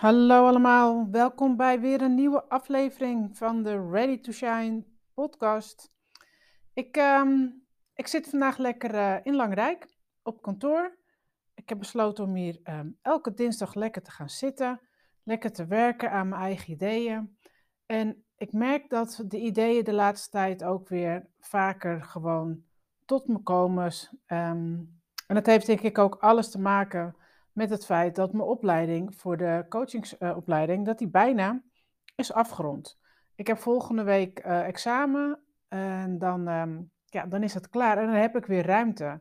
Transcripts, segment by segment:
Hallo allemaal, welkom bij weer een nieuwe aflevering van de Ready to Shine podcast. Ik, ehm, ik zit vandaag lekker uh, in Langrijk op kantoor. Ik heb besloten om hier ehm, elke dinsdag lekker te gaan zitten, lekker te werken aan mijn eigen ideeën. En ik merk dat de ideeën de laatste tijd ook weer vaker gewoon tot me komen. Um, en dat heeft denk ik ook alles te maken met het feit dat mijn opleiding voor de coachingsopleiding, dat die bijna is afgerond. Ik heb volgende week uh, examen en dan, um, ja, dan is het klaar en dan heb ik weer ruimte.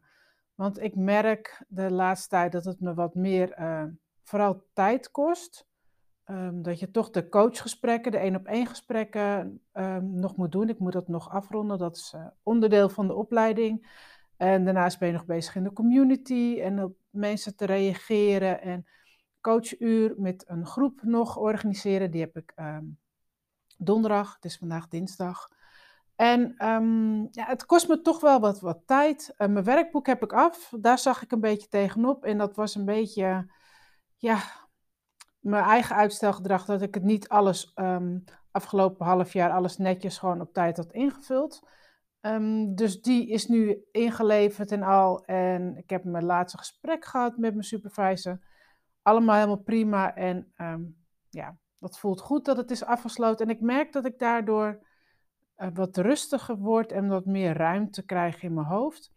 Want ik merk de laatste tijd dat het me wat meer, uh, vooral tijd kost. Um, dat je toch de coachgesprekken, de één op één gesprekken um, nog moet doen. Ik moet dat nog afronden, dat is onderdeel van de opleiding. En daarnaast ben je nog bezig in de community en op mensen te reageren. En coachuur met een groep nog organiseren. Die heb ik um, donderdag, het is vandaag dinsdag. En um, ja, het kost me toch wel wat, wat tijd. Uh, mijn werkboek heb ik af. Daar zag ik een beetje tegenop. En dat was een beetje, ja, mijn eigen uitstelgedrag. Dat ik het niet alles um, afgelopen half jaar, alles netjes gewoon op tijd had ingevuld. Um, dus die is nu ingeleverd en al. En ik heb mijn laatste gesprek gehad met mijn supervisor. Allemaal helemaal prima. En um, ja, dat voelt goed dat het is afgesloten. En ik merk dat ik daardoor uh, wat rustiger word en wat meer ruimte krijg in mijn hoofd.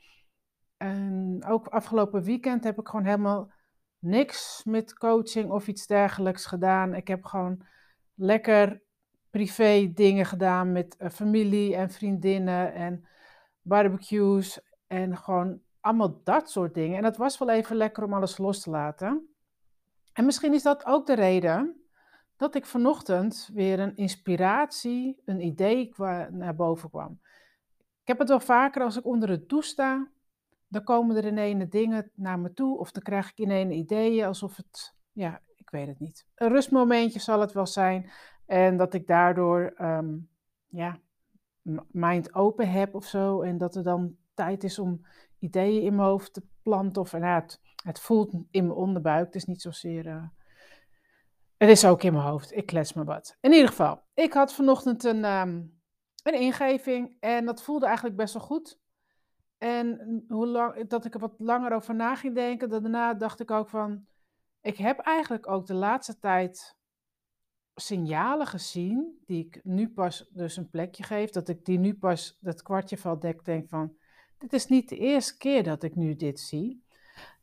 En ook afgelopen weekend heb ik gewoon helemaal niks met coaching of iets dergelijks gedaan. Ik heb gewoon lekker privé dingen gedaan met uh, familie en vriendinnen en barbecues en gewoon allemaal dat soort dingen. En het was wel even lekker om alles los te laten. En misschien is dat ook de reden dat ik vanochtend weer een inspiratie, een idee naar boven kwam. Ik heb het wel vaker als ik onder het douche sta, dan komen er ineens dingen naar me toe of dan krijg ik ineens ideeën alsof het, ja, ik weet het niet. Een rustmomentje zal het wel zijn. En dat ik daardoor um, ja, mind open heb of zo. En dat er dan tijd is om ideeën in mijn hoofd te planten. Of nou, het, het voelt in mijn onderbuik. Het is niet zozeer. Uh, het is ook in mijn hoofd. Ik klets me wat. In ieder geval, ik had vanochtend een, um, een ingeving. En dat voelde eigenlijk best wel goed. En hoe lang, dat ik er wat langer over na ging denken. Daarna dacht ik ook van. Ik heb eigenlijk ook de laatste tijd signalen gezien, die ik nu pas dus een plekje geef, dat ik die nu pas dat kwartje dat ik denk van, dit is niet de eerste keer dat ik nu dit zie.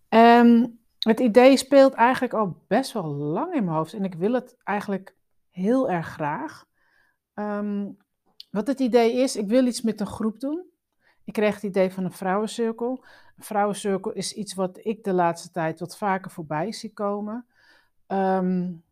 En het idee speelt eigenlijk al best wel lang in mijn hoofd en ik wil het eigenlijk heel erg graag. Um, wat het idee is, ik wil iets met een groep doen. Ik kreeg het idee van een vrouwencirkel. Een vrouwencirkel is iets wat ik de laatste tijd wat vaker voorbij zie komen. Um,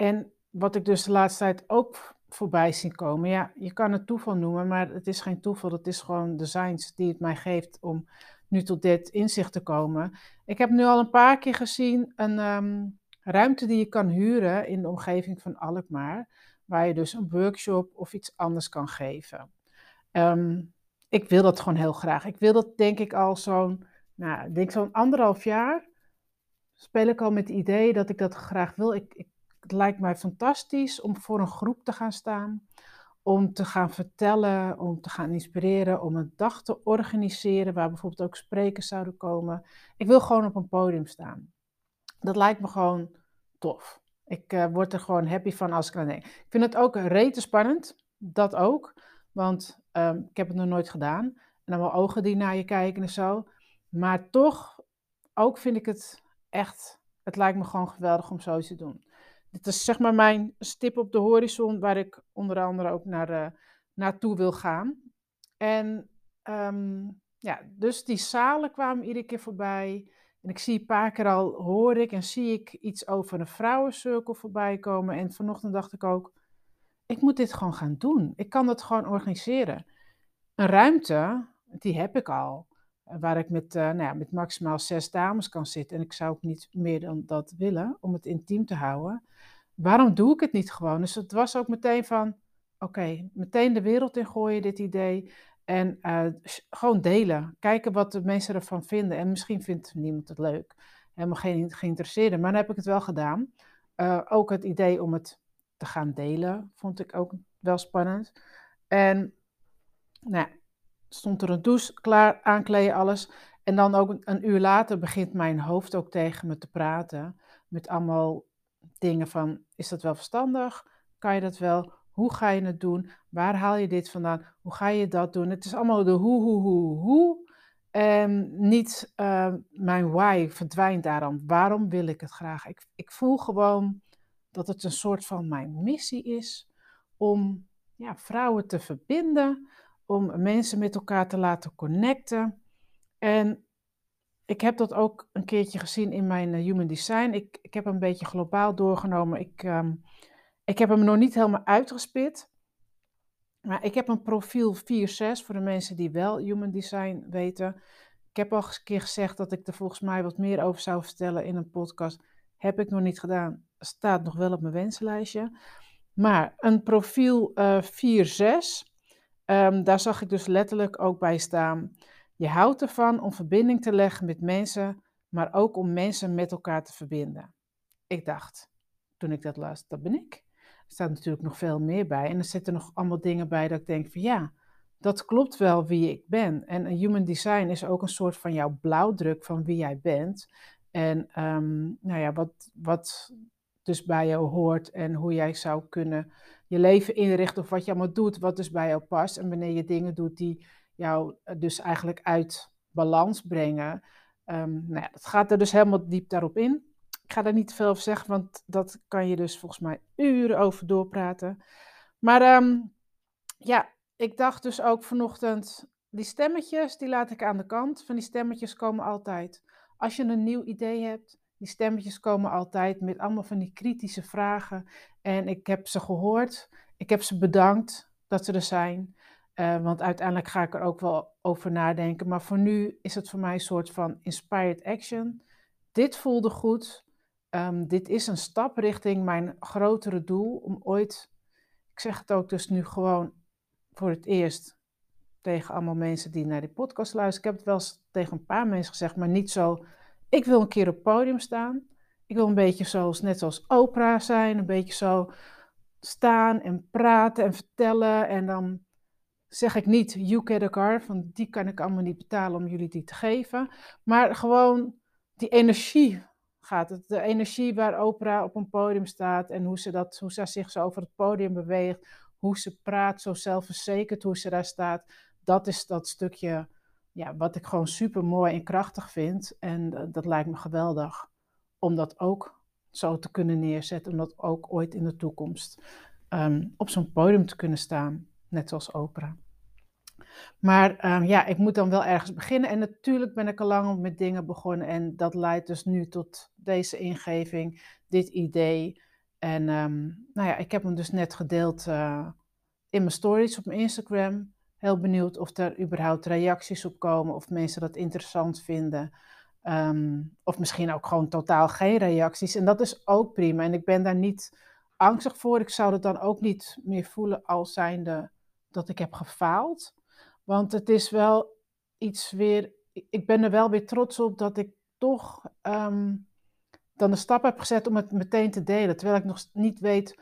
en wat ik dus de laatste tijd ook voorbij zie komen, ja, je kan het toeval noemen, maar het is geen toeval. Het is gewoon de die het mij geeft om nu tot dit inzicht te komen. Ik heb nu al een paar keer gezien een um, ruimte die je kan huren in de omgeving van Alkmaar, waar je dus een workshop of iets anders kan geven. Um, ik wil dat gewoon heel graag. Ik wil dat denk ik al zo'n, nou, denk zo'n anderhalf jaar speel ik al met het idee dat ik dat graag wil. Ik het lijkt mij fantastisch om voor een groep te gaan staan, om te gaan vertellen, om te gaan inspireren, om een dag te organiseren waar bijvoorbeeld ook sprekers zouden komen. Ik wil gewoon op een podium staan. Dat lijkt me gewoon tof. Ik uh, word er gewoon happy van als ik aan denk. Ik vind het ook rete spannend, dat ook, want um, ik heb het nog nooit gedaan. En dan wel ogen die naar je kijken en zo. Maar toch, ook vind ik het echt, het lijkt me gewoon geweldig om zoiets te doen. Dit is zeg maar mijn stip op de horizon waar ik onder andere ook naar, uh, naartoe wil gaan. En um, ja, dus die zalen kwamen iedere keer voorbij. En ik zie een paar keer al, hoor ik en zie ik iets over een vrouwencirkel voorbij komen. En vanochtend dacht ik ook, ik moet dit gewoon gaan doen. Ik kan dat gewoon organiseren. Een ruimte, die heb ik al. Waar ik met, uh, nou ja, met maximaal zes dames kan zitten. En ik zou ook niet meer dan dat willen, om het intiem te houden waarom doe ik het niet gewoon? Dus het was ook meteen van, oké, meteen de wereld in gooien, dit idee. En uh, gewoon delen. Kijken wat de mensen ervan vinden. En misschien vindt niemand het leuk. Helemaal geen geïnteresseerde. Maar dan heb ik het wel gedaan. Eh, ook het idee om het te gaan delen vond ik ook wel spannend. En nou, stond er een douche klaar, aankleden, alles. En dan ook een uur later begint mijn hoofd ook tegen me te praten. Met allemaal dingen van, is dat wel verstandig? Kan je dat wel? Hoe ga je het doen? Waar haal je dit vandaan? Hoe ga je dat doen? Het is allemaal de hoe, hoe, hoe, hoe. En niet uh, mijn why verdwijnt daarom. Waarom wil ik het graag? Ik, ik voel gewoon dat het een soort van mijn missie is om ja, vrouwen te verbinden, om mensen met elkaar te laten connecten. En ik heb dat ook een keertje gezien in mijn eh, Human Design. Ik, ik heb hem een beetje globaal doorgenomen. Ik, um, ik heb hem nog niet helemaal uitgespit. Maar ik heb een profiel 4-6 voor de mensen die wel Human Design weten. Ik heb al eens een keer gezegd dat ik er volgens mij wat meer over zou vertellen in een podcast. Heb ik nog niet gedaan. Staat nog wel op mijn wensenlijstje. Maar een profiel uh, eh, 4-6, um, daar zag ik dus letterlijk ook bij staan. Je houdt ervan om verbinding te leggen met mensen, maar ook om mensen met elkaar te verbinden. Ik dacht, toen ik dat las, dat ben ik. Er staat natuurlijk nog veel meer bij. En er zitten nog allemaal dingen bij dat ik denk van ja, dat klopt wel wie ik ben. En een human design is ook een soort van jouw blauwdruk van wie jij bent. En um, nou ja, wat, wat dus bij jou hoort en hoe jij zou kunnen je leven inrichten of wat je allemaal doet, wat dus bij jou past. En wanneer je dingen doet die jou eh, dus eigenlijk uit balans brengen. Um, nou ja, dat gaat er dus helemaal diep daarop in. Ik ga daar niet veel over zeggen, want dat kan je dus volgens mij uren over doorpraten. Maar um, ja, ik dacht dus ook vanochtend, die stemmetjes, die laat ik aan de kant. Van die stemmetjes komen altijd. Als je een nieuw idee hebt, die stemmetjes komen altijd met allemaal van die kritische vragen. En ik heb ze gehoord. Ik heb ze bedankt dat ze er zijn. Uh, want uiteindelijk ga ik er ook wel over nadenken. Maar voor nu is het voor mij een soort van inspired action. Dit voelde goed. Um, dit is een stap richting mijn grotere doel om ooit, ik zeg het ook dus nu gewoon voor het eerst tegen allemaal mensen die naar die podcast luisteren. Ik heb het wel eens tegen een paar mensen gezegd, maar niet zo. Ik wil een keer op het podium staan. Ik wil een beetje zoals, net zoals Oprah zijn, een beetje zo staan en praten en vertellen. En dan zeg ik niet, you get a car, van die kan ik allemaal niet betalen om jullie die te geven. Maar gewoon die energie gaat het. De energie waar Oprah op een podium staat en hoe ze, dat, hoe ze zich zo over het podium beweegt, hoe ze praat, zo zelfverzekerd hoe ze daar staat. Dat is dat stukje ja, wat ik gewoon super mooi en krachtig vind. En dat lijkt me geweldig om dat ook zo te kunnen neerzetten. Om dat ook ooit in de toekomst ehm, op zo'n podium te kunnen staan, net zoals Oprah. Maar ehm, ja, ik moet dan wel ergens beginnen. En natuurlijk ben ik al lang met dingen begonnen. En dat leidt dus nu tot deze ingeving, dit idee. En um, nou ja, ik heb hem dus net gedeeld uh, in mijn stories op mijn Instagram. Heel benieuwd of er überhaupt reacties op komen, of mensen dat interessant vinden. Um, of misschien ook gewoon totaal geen reacties. En dat is ook prima. En ik ben daar niet angstig voor. Ik zou het dan ook niet meer voelen als zijnde dat ik heb gefaald. Want het is wel iets weer. Ik ben er wel weer trots op dat ik toch um, dan de stap heb gezet om het meteen te delen. Terwijl ik nog niet weet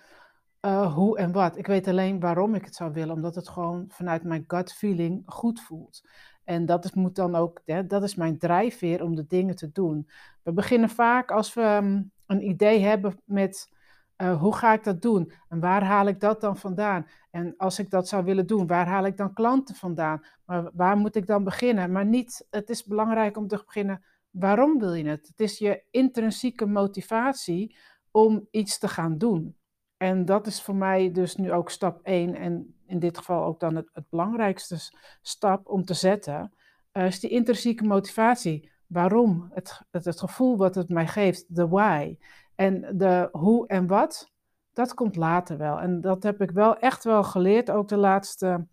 uh, hoe en wat. Ik weet alleen waarom ik het zou willen. Omdat het gewoon vanuit mijn gut feeling goed voelt. En dat is, moet dan ook, hè, dat is mijn drijfveer om de dingen te doen. We beginnen vaak als we um, een idee hebben met uh, hoe ga ik dat doen? En waar haal ik dat dan vandaan? En als ik dat zou willen doen, waar haal ik dan klanten vandaan? Maar waar moet ik dan beginnen? Maar niet, het is belangrijk om te beginnen, waarom wil je het? Het is je intrinsieke motivatie om iets te gaan doen. En dat is voor mij dus nu ook stap 1 en in dit geval ook dan het, belangrijkste stap om te zetten, uh, is die intrinsieke motivatie. Waarom? Het, het, gevoel wat het mij geeft, de why. En de hoe en wat, dat komt later wel. En dat heb ik wel echt wel geleerd, ook de laatste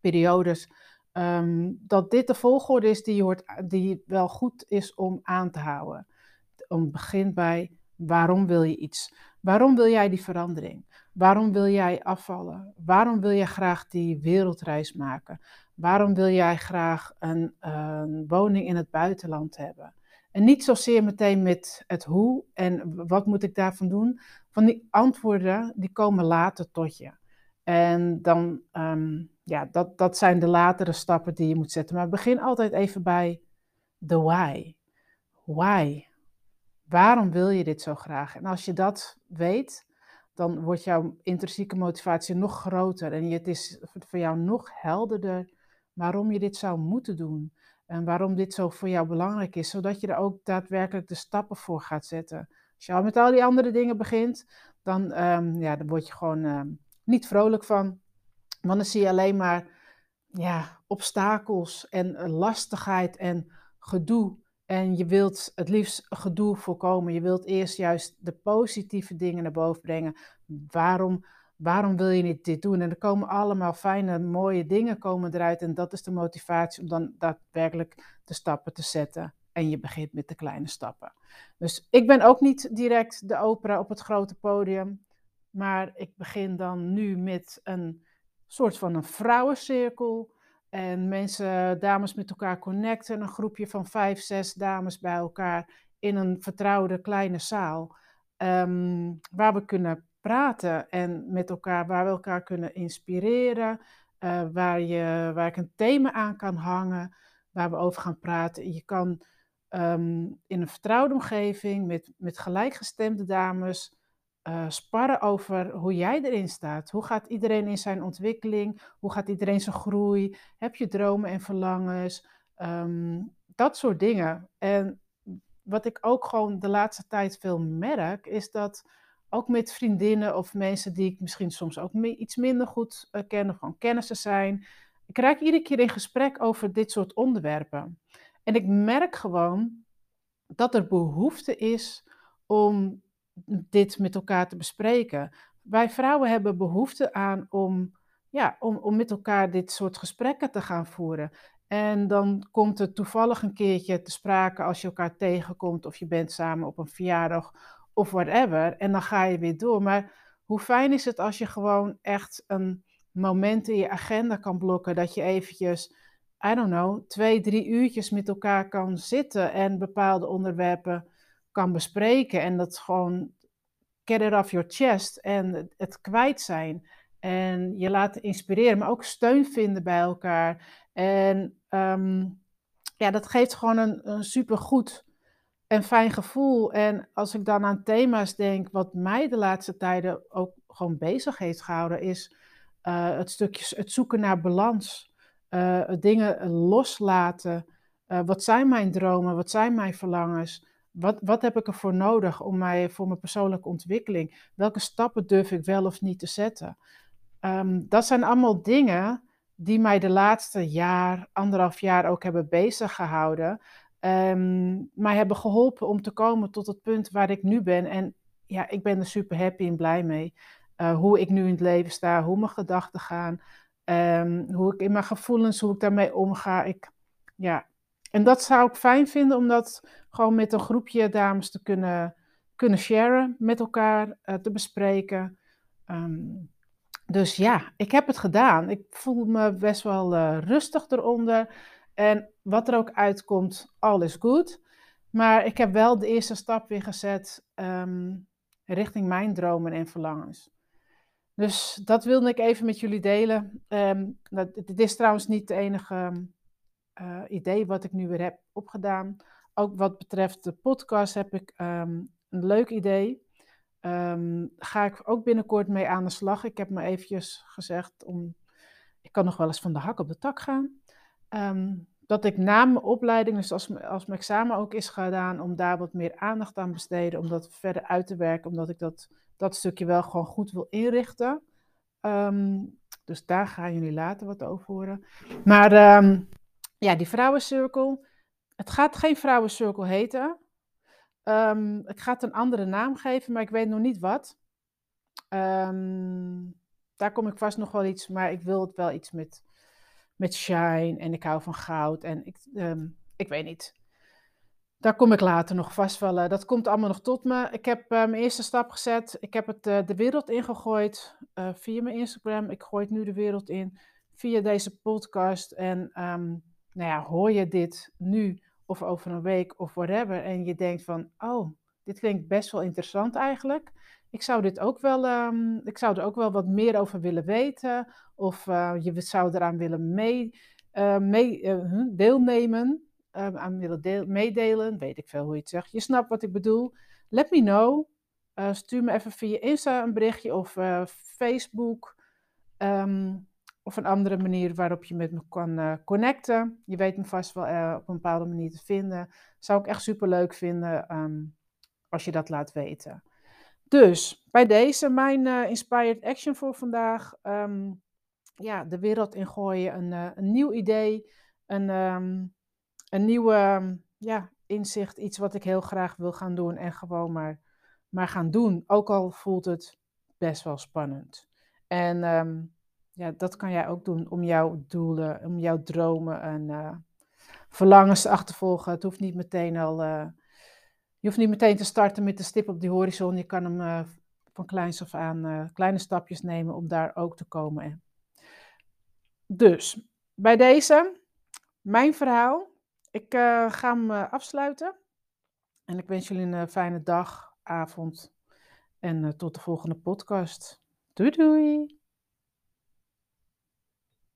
periodes. Um, dat dit de volgorde is die, hoort, die wel goed is om aan te houden. Om begin bij waarom wil je iets? Waarom wil jij die verandering? Waarom wil jij afvallen? Waarom wil jij graag die wereldreis maken? Waarom wil jij graag een, een woning in het buitenland hebben? En niet zozeer meteen met het hoe en wat moet ik daarvan doen. Van die antwoorden, die komen later tot je. En dan, um, ja, dat, dat zijn de latere stappen die je moet zetten. Maar begin altijd even bij de why. Why? Waarom wil je dit zo graag? En als je dat weet, dan wordt jouw intrinsieke motivatie nog groter. En het is voor jou nog helderder waarom je dit zou moeten doen. En waarom dit zo voor jou belangrijk is, zodat je er ook daadwerkelijk de stappen voor gaat zetten. Als je al met al die andere dingen begint, dan, um, ja, dan word je gewoon um, niet vrolijk van. Want dan zie je alleen maar ja, obstakels en lastigheid en gedoe. En je wilt het liefst gedoe voorkomen. Je wilt eerst juist de positieve dingen naar boven brengen. Waarom, waarom wil je niet dit doen? En er komen allemaal fijne, mooie dingen komen eruit. En dat is de motivatie om dan daadwerkelijk de stappen te zetten. En je begint met de kleine stappen. Dus ik ben ook niet direct de opera op het grote podium. Maar ik begin dan nu met een soort van een vrouwencirkel. En mensen, dames met elkaar connecten. Een groepje van vijf, zes dames bij elkaar in een vertrouwde kleine zaal. Um, waar we kunnen praten en met elkaar, waar we elkaar kunnen inspireren. Uh, waar, je, waar ik een thema aan kan hangen, waar we over gaan praten. Je kan um, in een vertrouwde omgeving met, met gelijkgestemde dames uh, sparren over hoe jij erin staat. Hoe gaat iedereen in zijn ontwikkeling? Hoe gaat iedereen zijn groei? Heb je dromen en verlangens? Um, dat soort dingen. En wat ik ook gewoon de laatste tijd veel merk, is dat ook met vriendinnen of mensen die ik misschien soms ook iets minder goed uh, ken, of gewoon kennissen zijn. Ik raak iedere keer in gesprek over dit soort onderwerpen. En ik merk gewoon dat er behoefte is om dit met elkaar te bespreken. Wij vrouwen hebben behoefte aan om, ja, om, om met elkaar dit soort gesprekken te gaan voeren. En dan komt het toevallig een keertje te sprake als je elkaar tegenkomt of je bent samen op een verjaardag of whatever. En dan ga je weer door. Maar hoe fijn is het als je gewoon echt een moment in je agenda kan blokken dat je eventjes, I don't know, twee, drie uurtjes met elkaar kan zitten en bepaalde onderwerpen kan bespreken en dat gewoon get it off your chest en het kwijt zijn. En je laten inspireren, maar ook steun vinden bij elkaar. En um, ja, dat geeft gewoon een, een supergoed en fijn gevoel. En als ik dan aan thema's denk, wat mij de laatste tijden ook gewoon bezig heeft gehouden, is uh, het stukje het zoeken naar balans. Uh, dingen loslaten. Uh, wat zijn mijn dromen? Wat zijn mijn verlangens? Wat, wat heb ik ervoor nodig om mij voor mijn persoonlijke ontwikkeling? Welke stappen durf ik wel of niet te zetten? Um, dat zijn allemaal dingen die mij de laatste jaar, anderhalf jaar ook hebben bezig gehouden. Um, mij hebben geholpen om te komen tot het punt waar ik nu ben. En ja, ik ben er super happy en blij mee. Uh, hoe ik nu in het leven sta, hoe mijn gedachten gaan, um, hoe ik in mijn gevoelens, hoe ik daarmee omga. Ik, ja, en dat zou ik fijn vinden om dat gewoon met een groepje dames te kunnen, kunnen sharen met elkaar, uh, te bespreken. Um, dus ja, ik heb het gedaan. Ik voel me best wel uh, rustig eronder. En wat er ook uitkomt, all is good. Maar ik heb wel de eerste stap weer gezet um, richting mijn dromen en verlangens. Dus dat wilde ik even met jullie delen. Um, dat, dit is trouwens niet de enige uh, idee wat ik nu weer heb opgedaan. Ook wat betreft de podcast heb ik um, een leuk idee. Um, ga ik ook binnenkort mee aan de slag. Ik heb me eventjes gezegd om. Ik kan nog wel eens van de hak op de tak gaan. Um, dat ik na mijn opleiding, dus als, als mijn examen ook is gedaan, om daar wat meer aandacht aan besteden, om dat verder uit te werken, omdat ik dat, dat stukje wel gewoon goed wil inrichten. Dus daar gaan jullie later wat over horen. Maar ja, die vrouwencirkel. Het gaat geen vrouwencirkel heten. Ik ga het een andere naam geven, maar ik weet nog niet wat. daar kom ik vast nog wel iets, maar ik wil het wel iets met met shine en ik hou van goud en ik, um, ik weet niet. Daar kom ik later nog vast wel. Uh, dat komt allemaal nog tot me. Ik heb uh, mijn eerste stap gezet. Ik heb het uh, de wereld ingegooid via mijn Instagram. Ik gooi het nu de wereld in via deze podcast. En nou ja, hoor je dit nu of over een week of whatever en je denkt van, oh, dit klinkt best wel interessant eigenlijk. Ik zou, dit ook wel, ehm, ik zou er ook wel wat meer over willen weten. Of uh, je zou eraan willen mee, uh, mee uh, deelnemen. Ehm, aan willen deel, meedelen. Weet ik veel hoe je het zegt. Je snapt wat ik bedoel. Let me know. stuur me even via Insta een berichtje of Facebook. Um, of een andere manier waarop je met me kan connecten. Je weet me vast wel op een bepaalde manier te vinden. Zou ik echt super leuk vinden um, als je dat laat weten. Dus bij deze mijn uh, inspired action voor vandaag. Um, ja, de wereld ingooien, een, uh, een nieuw idee, een, um, een nieuwe ja, inzicht, iets wat ik heel graag wil gaan doen en gewoon maar, maar gaan doen. Ook al voelt het best wel spannend. En ja, dat kan jij ook doen om jouw doelen, om jouw dromen en uh, verlangens te achtervolgen. Het hoeft niet meteen al je hoeft niet meteen te starten met de stip op die horizon. Je kan hem uh, van kleins af aan kleine stapjes nemen om daar ook te komen. Dus bij deze, mijn verhaal. Ik ga hem afsluiten. En ik wens jullie een fijne dag, avond en tot de volgende podcast. Doei doei!